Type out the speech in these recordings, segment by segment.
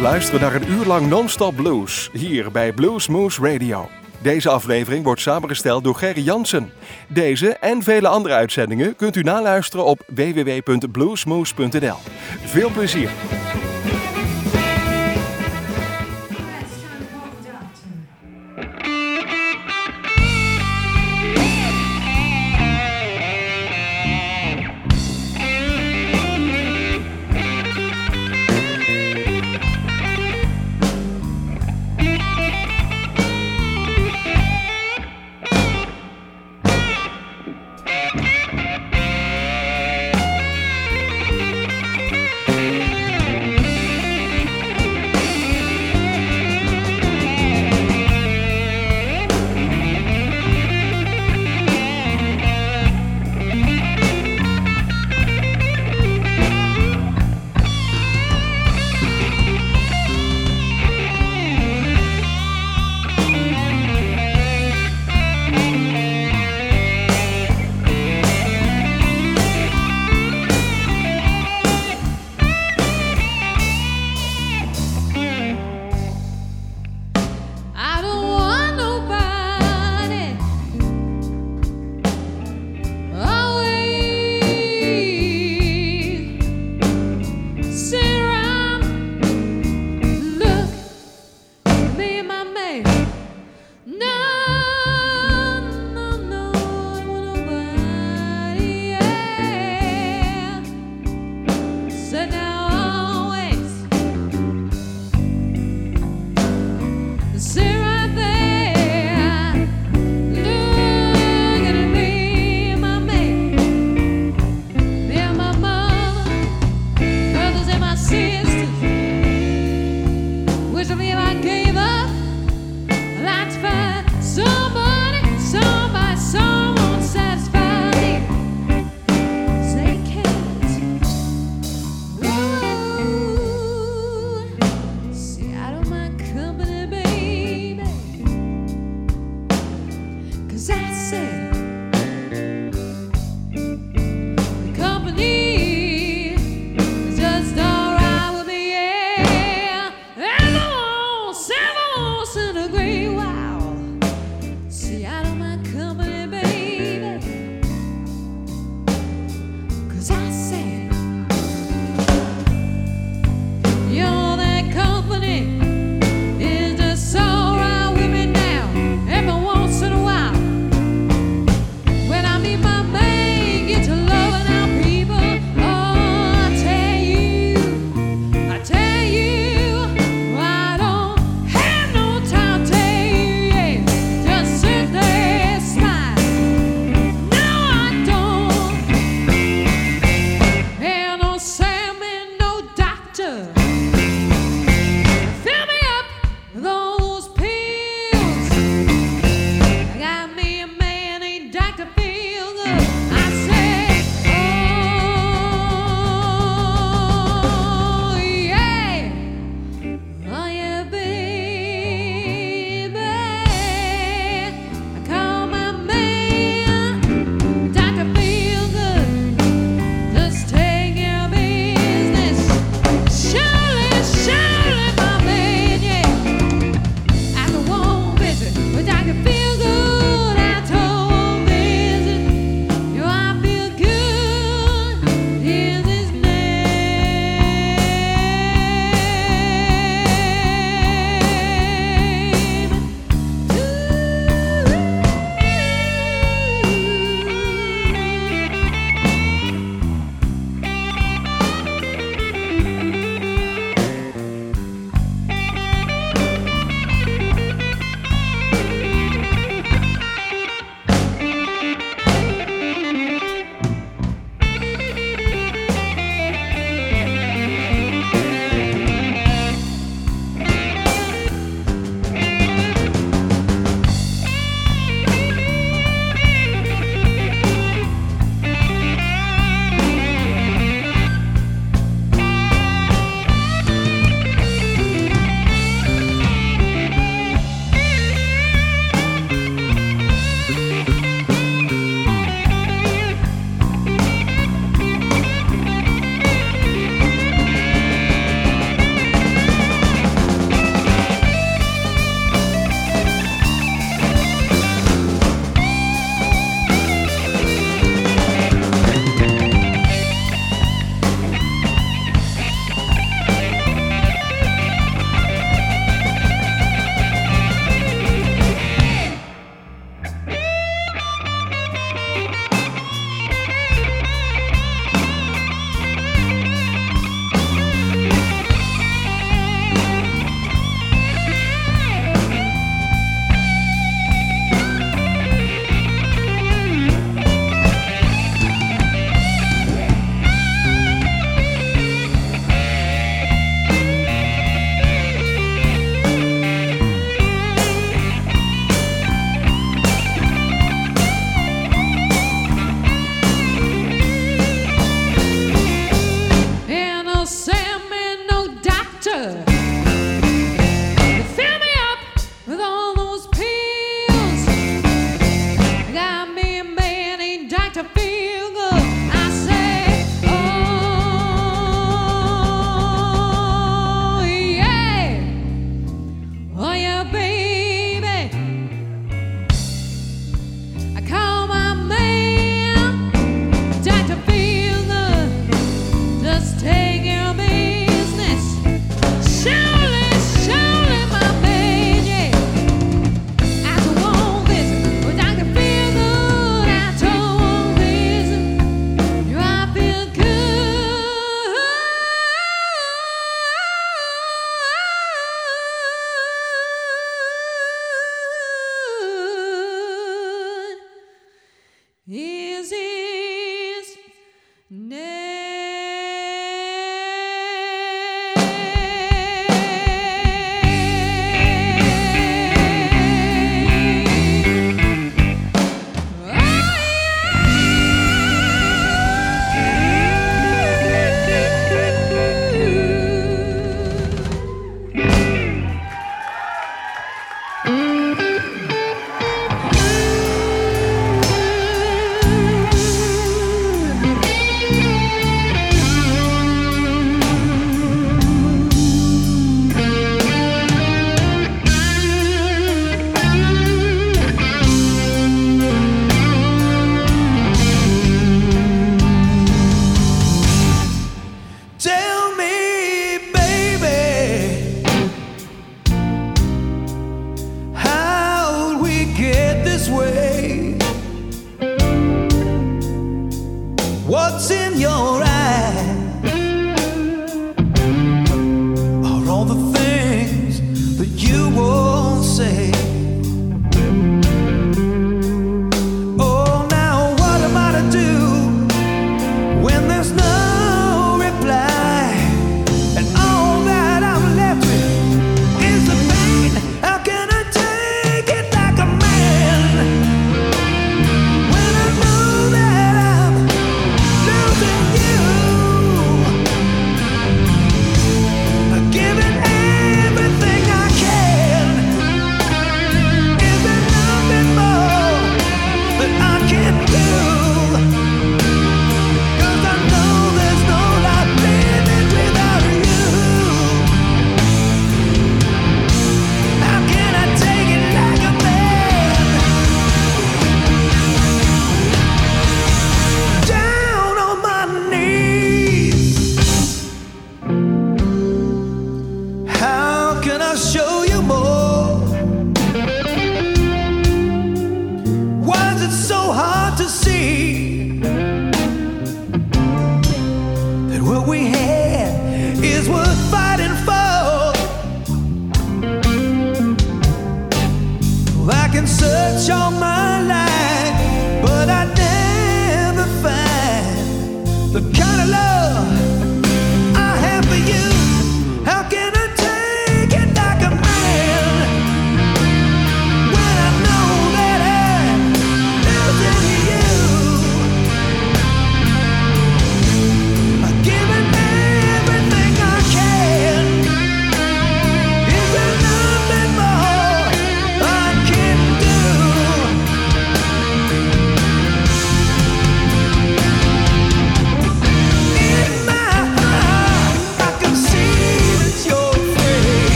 luisteren naar een uur lang non-stop blues hier bij Blues Moose Radio. Deze aflevering wordt samengesteld door Gerry Jansen. Deze en vele andere uitzendingen kunt u naluisteren op www.bluesmoose.nl. Veel plezier!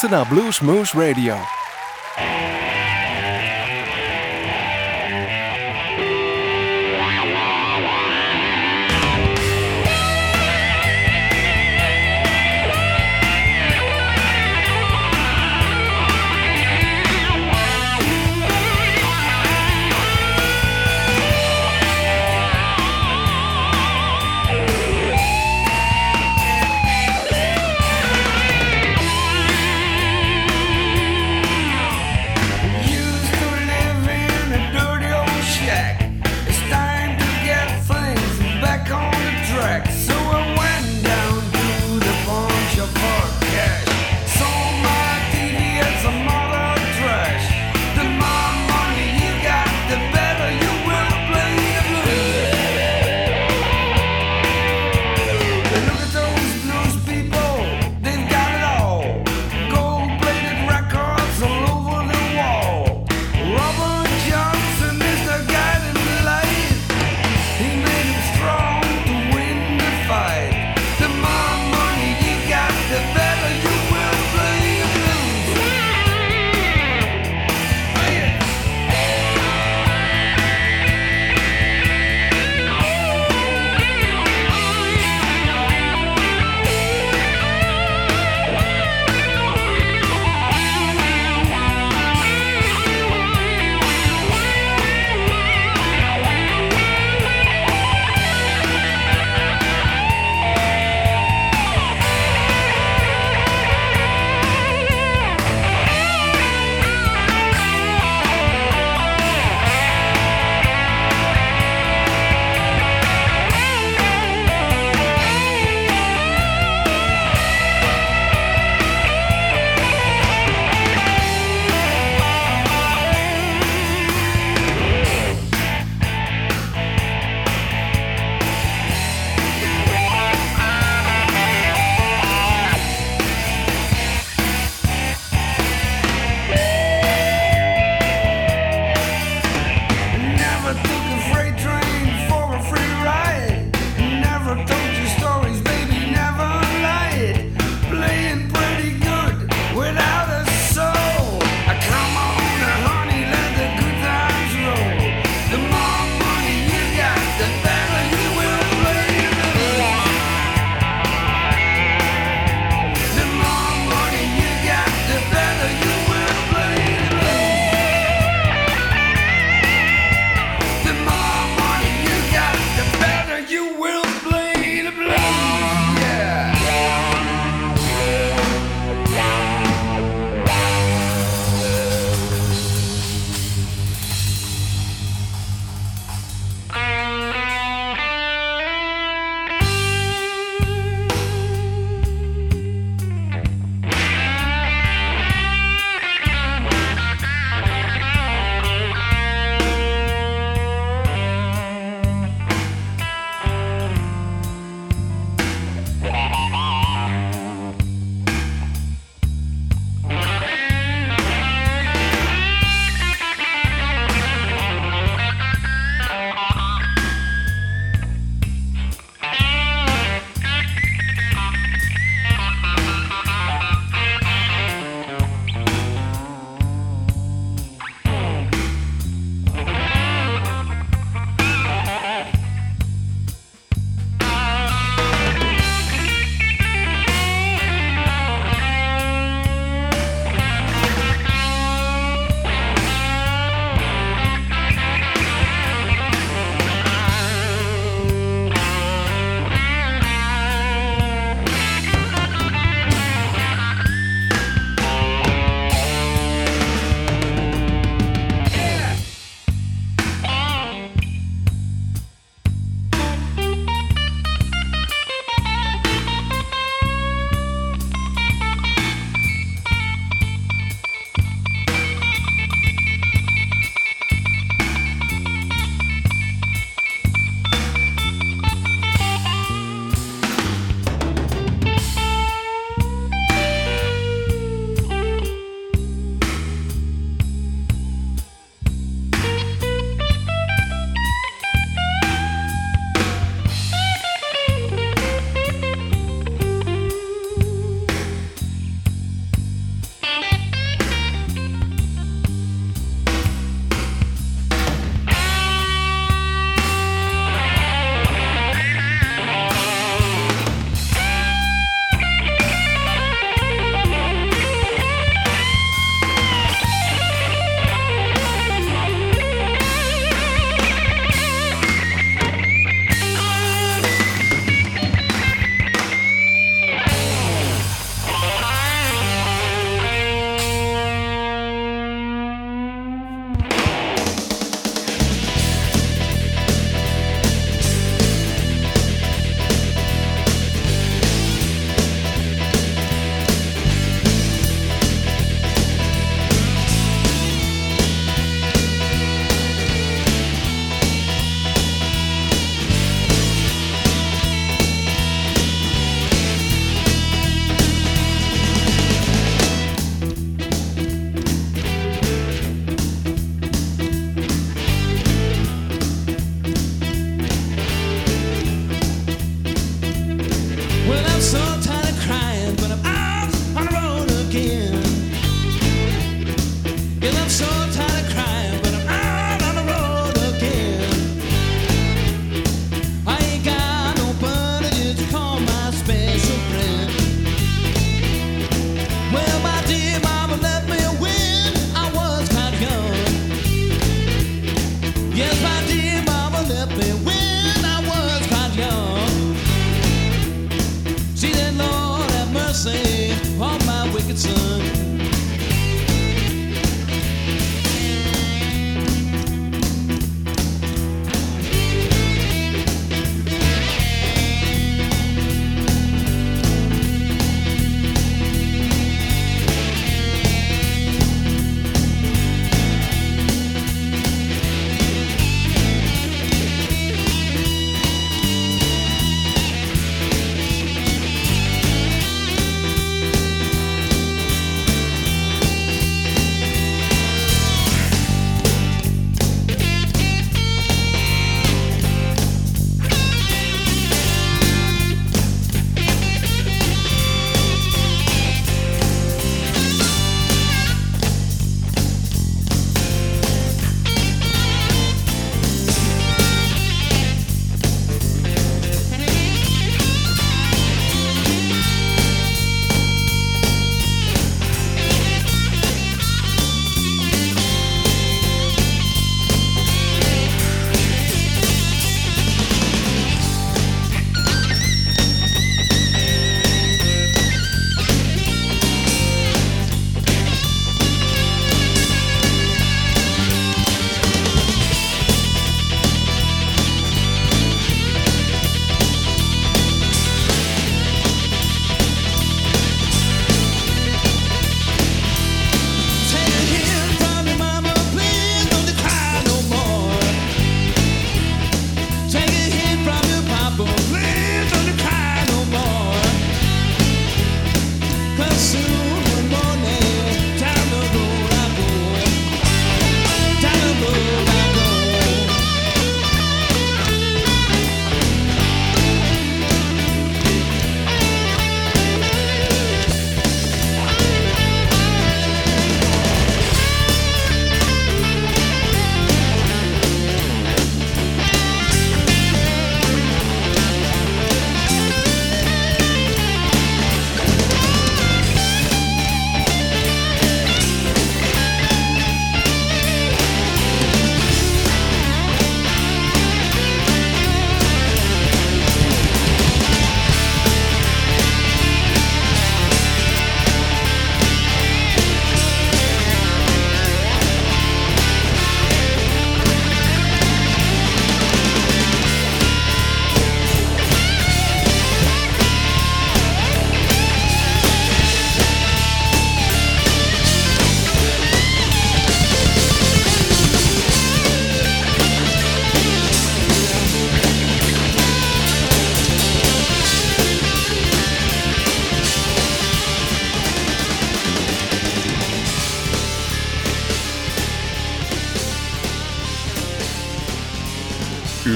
Luistert naar Blues Moose Radio.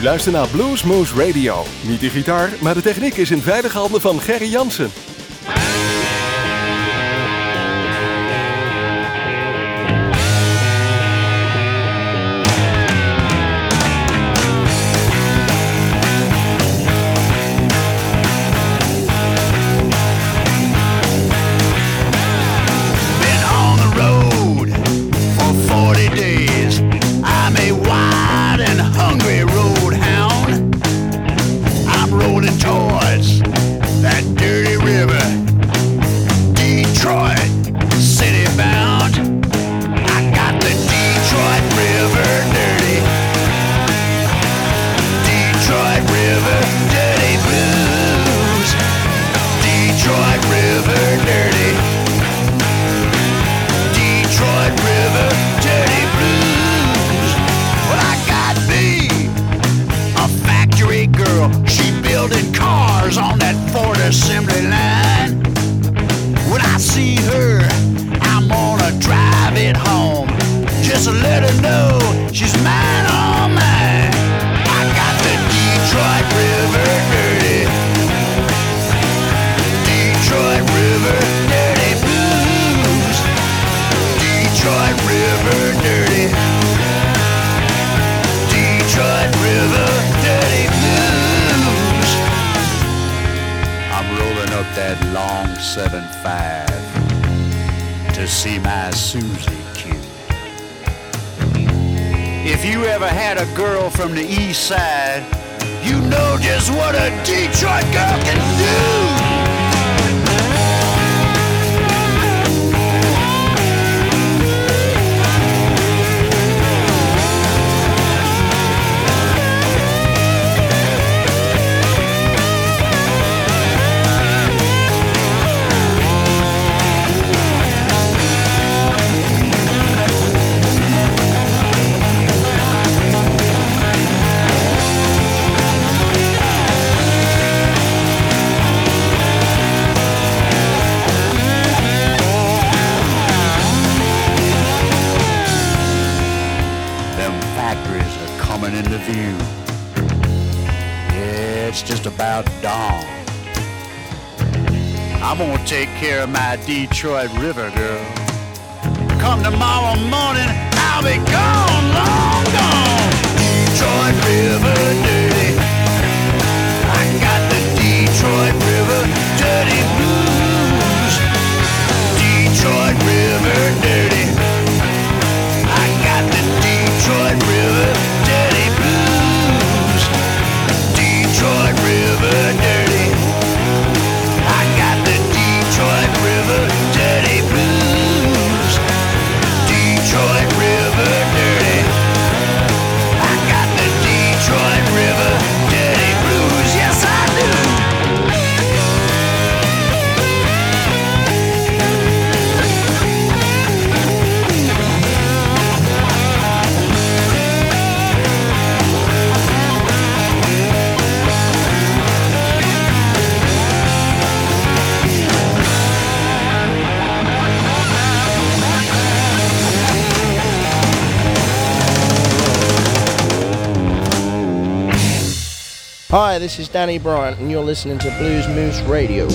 Luister naar Blues Moose Radio. Niet de gitaar, maar de techniek is in veilige handen van Gerry Jansen. River Dirty. Detroit River Dirty Blues. I'm rolling up that long 7-5 to see my Susie Q. If you ever had a girl from the east side, you know just what a Detroit girl can do. I'm gonna take care of my Detroit River girl. Come tomorrow morning, I'll be gone, long gone. Detroit River dirty. I got the Detroit River dirty blues. Detroit River dirty. I got the Detroit River dirty blues. Detroit River dirty. This is Danny Bryant, and you're listening to Blues Moose Radio.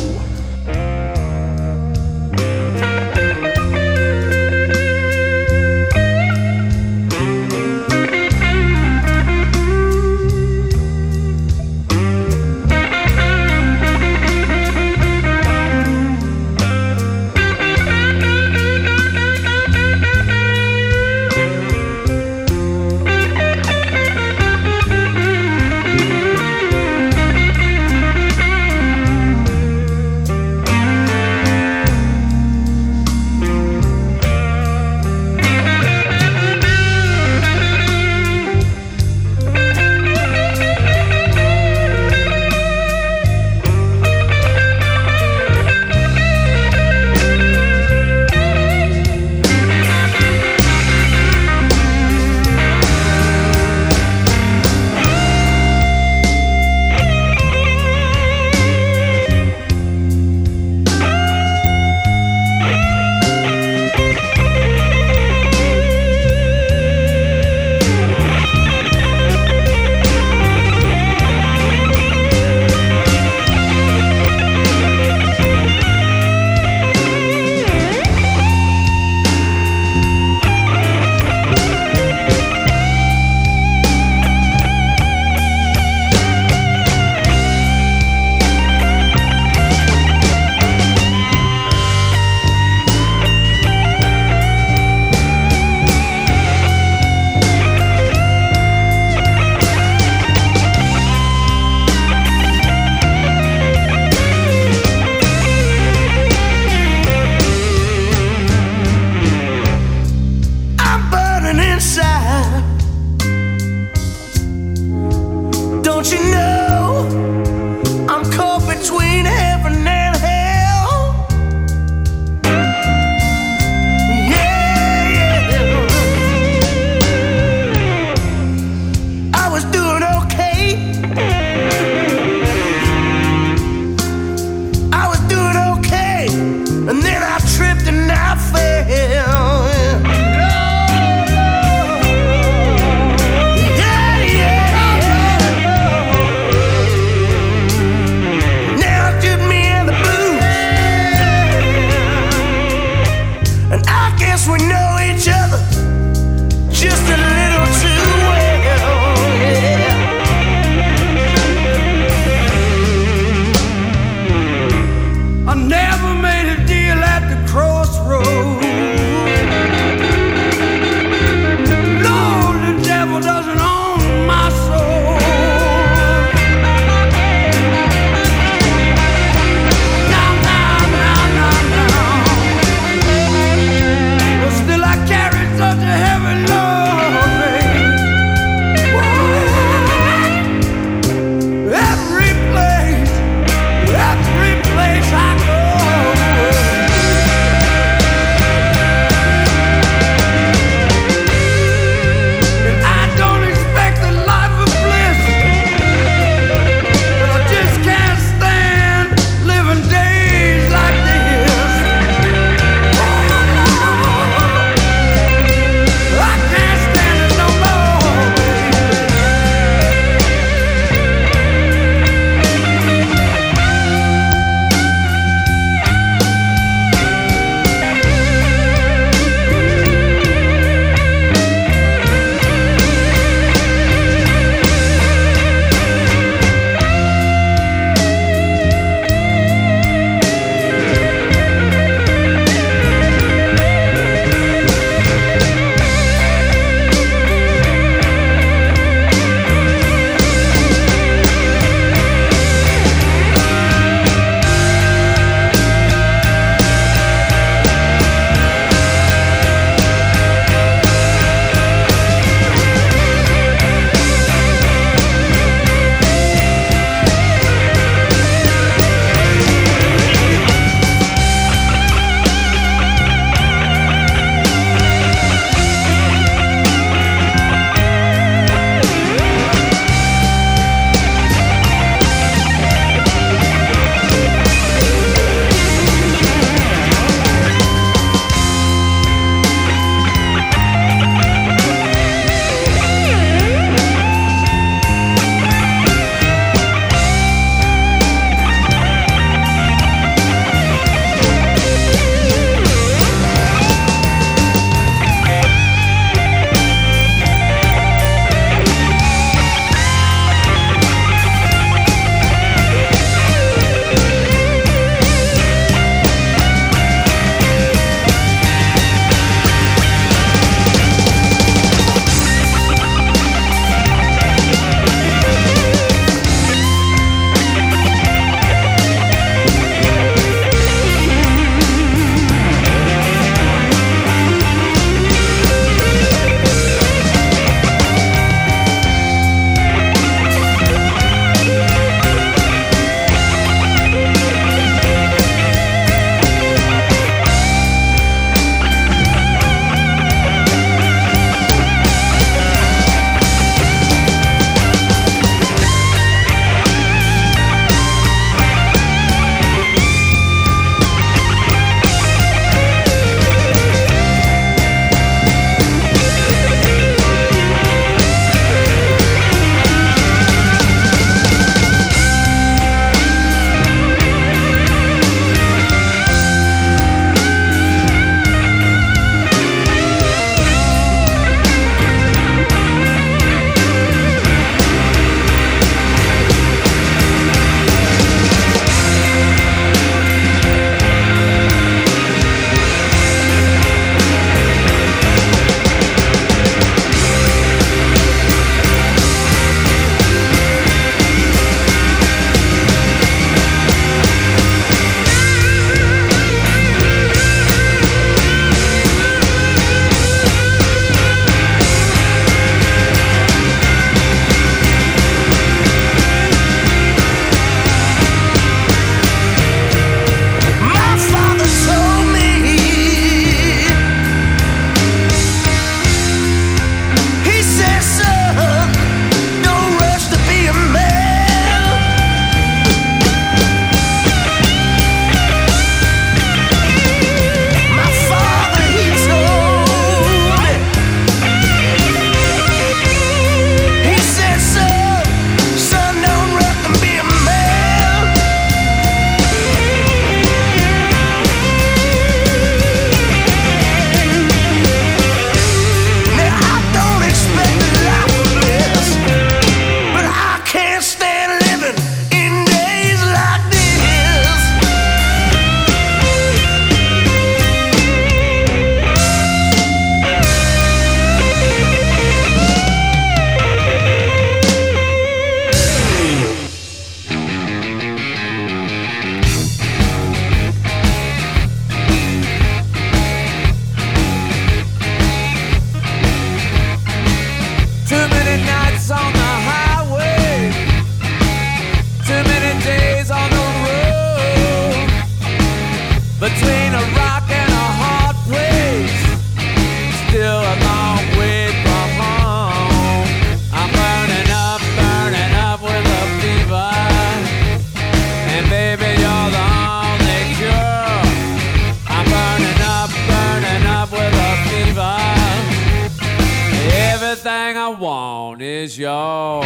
Thing I want is yours.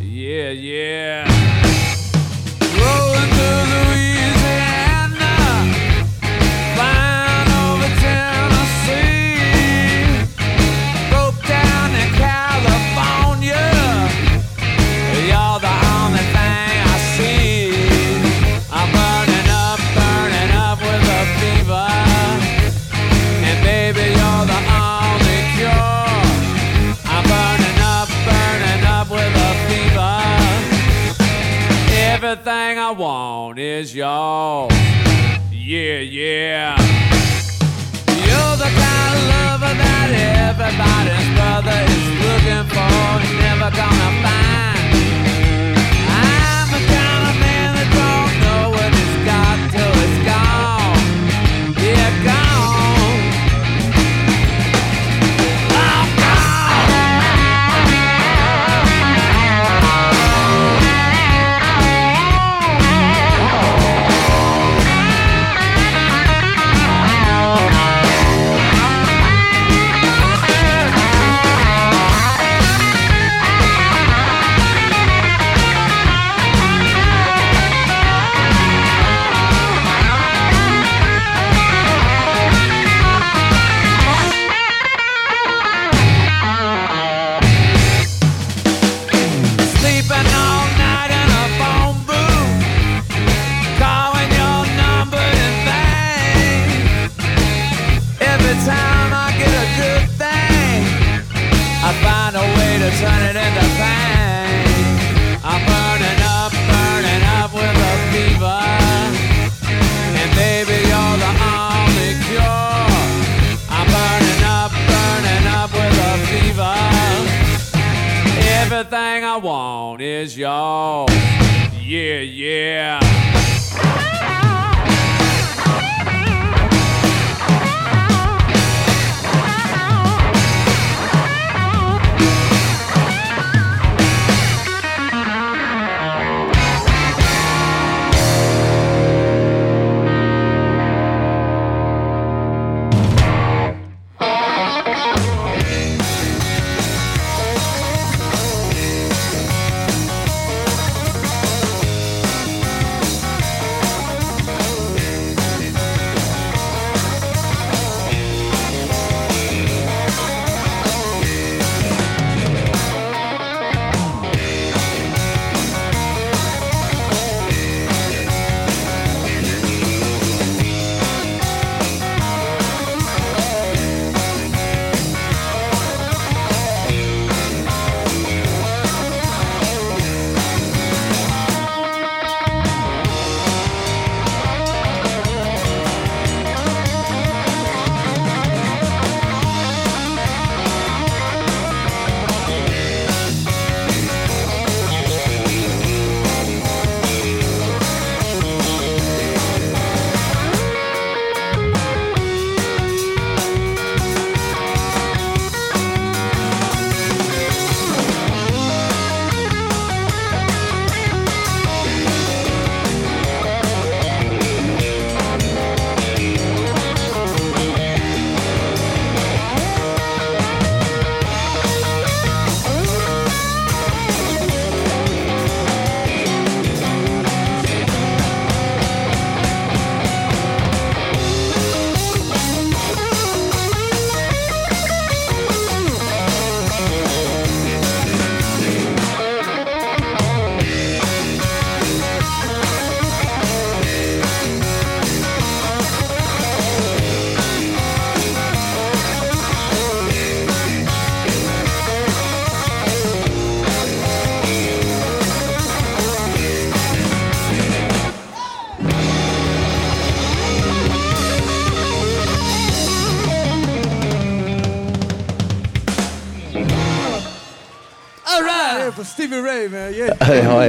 Yeah, yeah. is y'all. Yeah, yeah. You're the kind of lover that everybody's brother is looking for. Never gonna find. want is y'all. Yeah, yeah.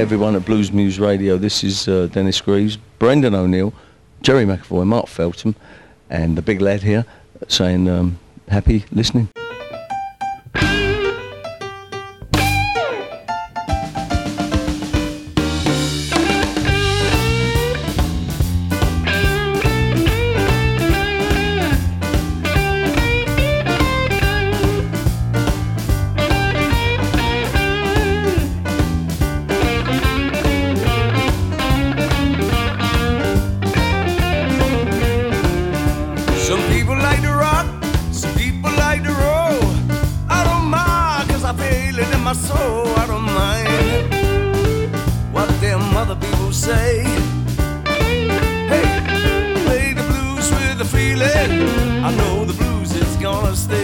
everyone at Bluesmoose Radio. This is uh, Dennis Greaves, Brendan O'Neill, Gerry McAvoy, Mark Feltham, and the big lad here saying um, happy listening.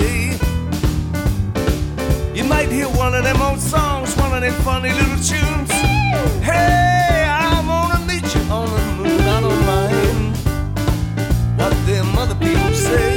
way. You might hear one of them old songs, one of them funny little tunes. Hey, I'm gonna meet you on the moon, I don't mind what them other people say.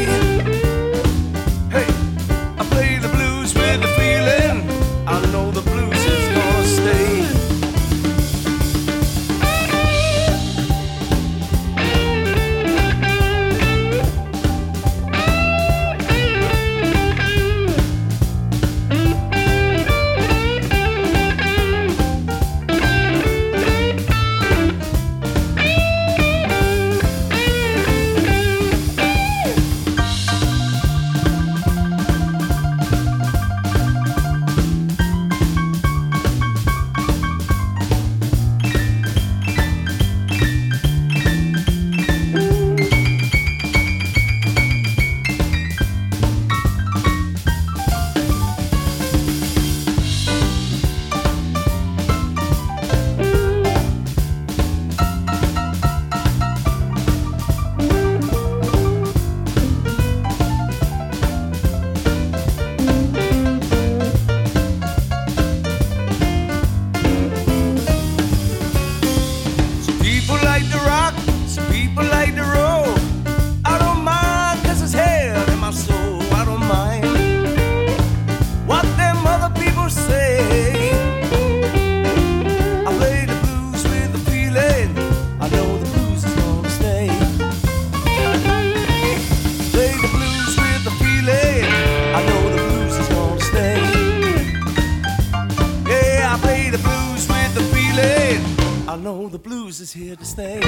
know the blues is here to stay.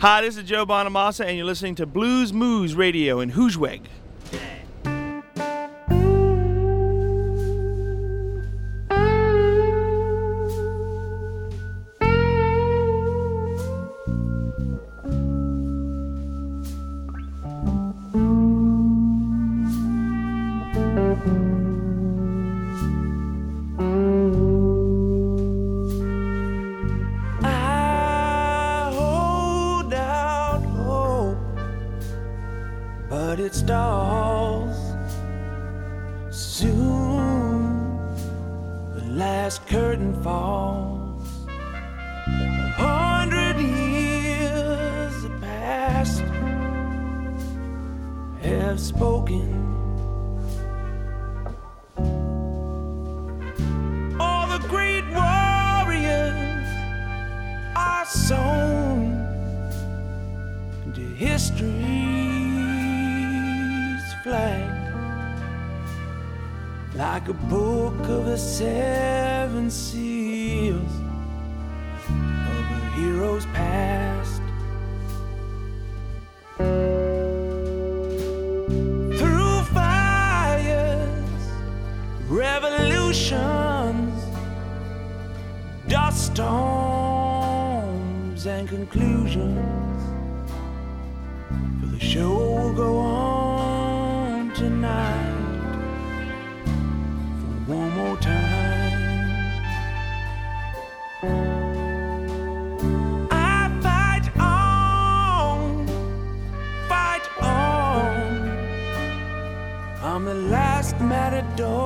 Hi, this is Joe Bonamassa, and you're listening to Bluesmoose Radio in Groesbeek. door.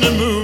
The mood.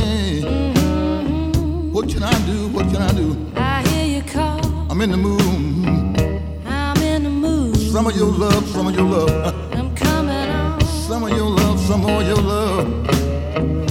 Mm-hmm. What can I do? What can I do? I hear you call. I'm in the mood. I'm in the mood. Some of your love, some of your love. I'm coming on. Some of your love, some of your love.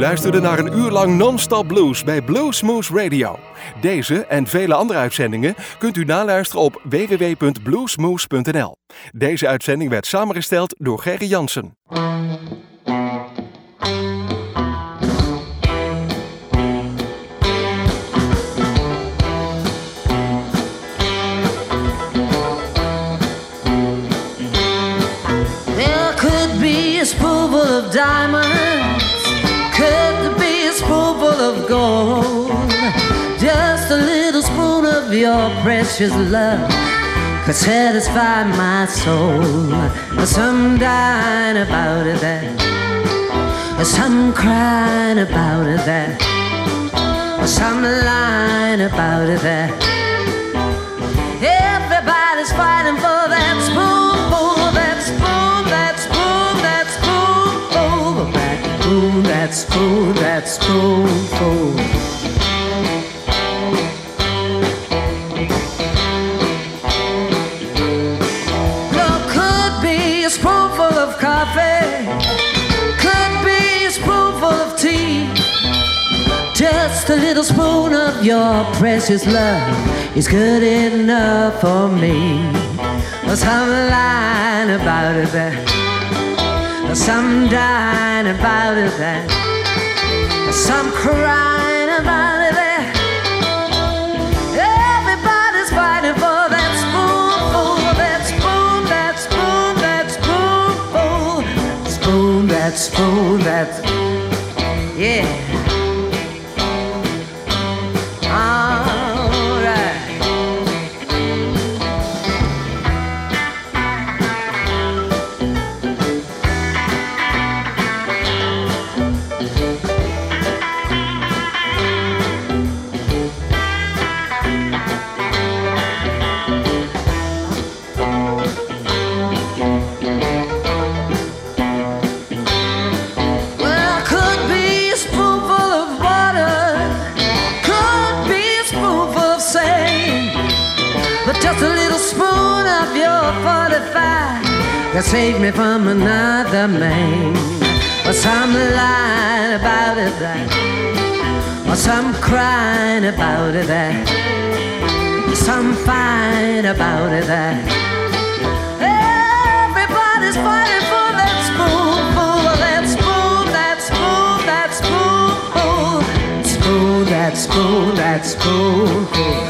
Luisterde naar een uur lang non-stop blues bij Bluesmoose Radio. Deze en vele andere uitzendingen kunt u naluisteren op www.bluesmoose.nl. Deze uitzending werd samengesteld door Gerry Jansen. There could be a spoonful of diamonds, your precious love could satisfy my soul. Some dying about it there, some crying about it there, some lying about it there. Everybody's fighting for that spoonful, that spoon, that spoon, that spoonful, that spoon, that spoon, that spoonful. Just a little spoon of your precious love is good enough for me. Some lying about it there, some dying about it there, some crying about it there. Everybody's fighting for that spoonful, that spoon, that spoon, that spoonful, spoon, that spoon, that yeah. That saved me from another man. Or some lying about it that, or some crying about it that, some fight about it that. Everybody's fighting for that spoonful, that spoon, that spoon, that spoonful, spoon, that spoon, that spoonful.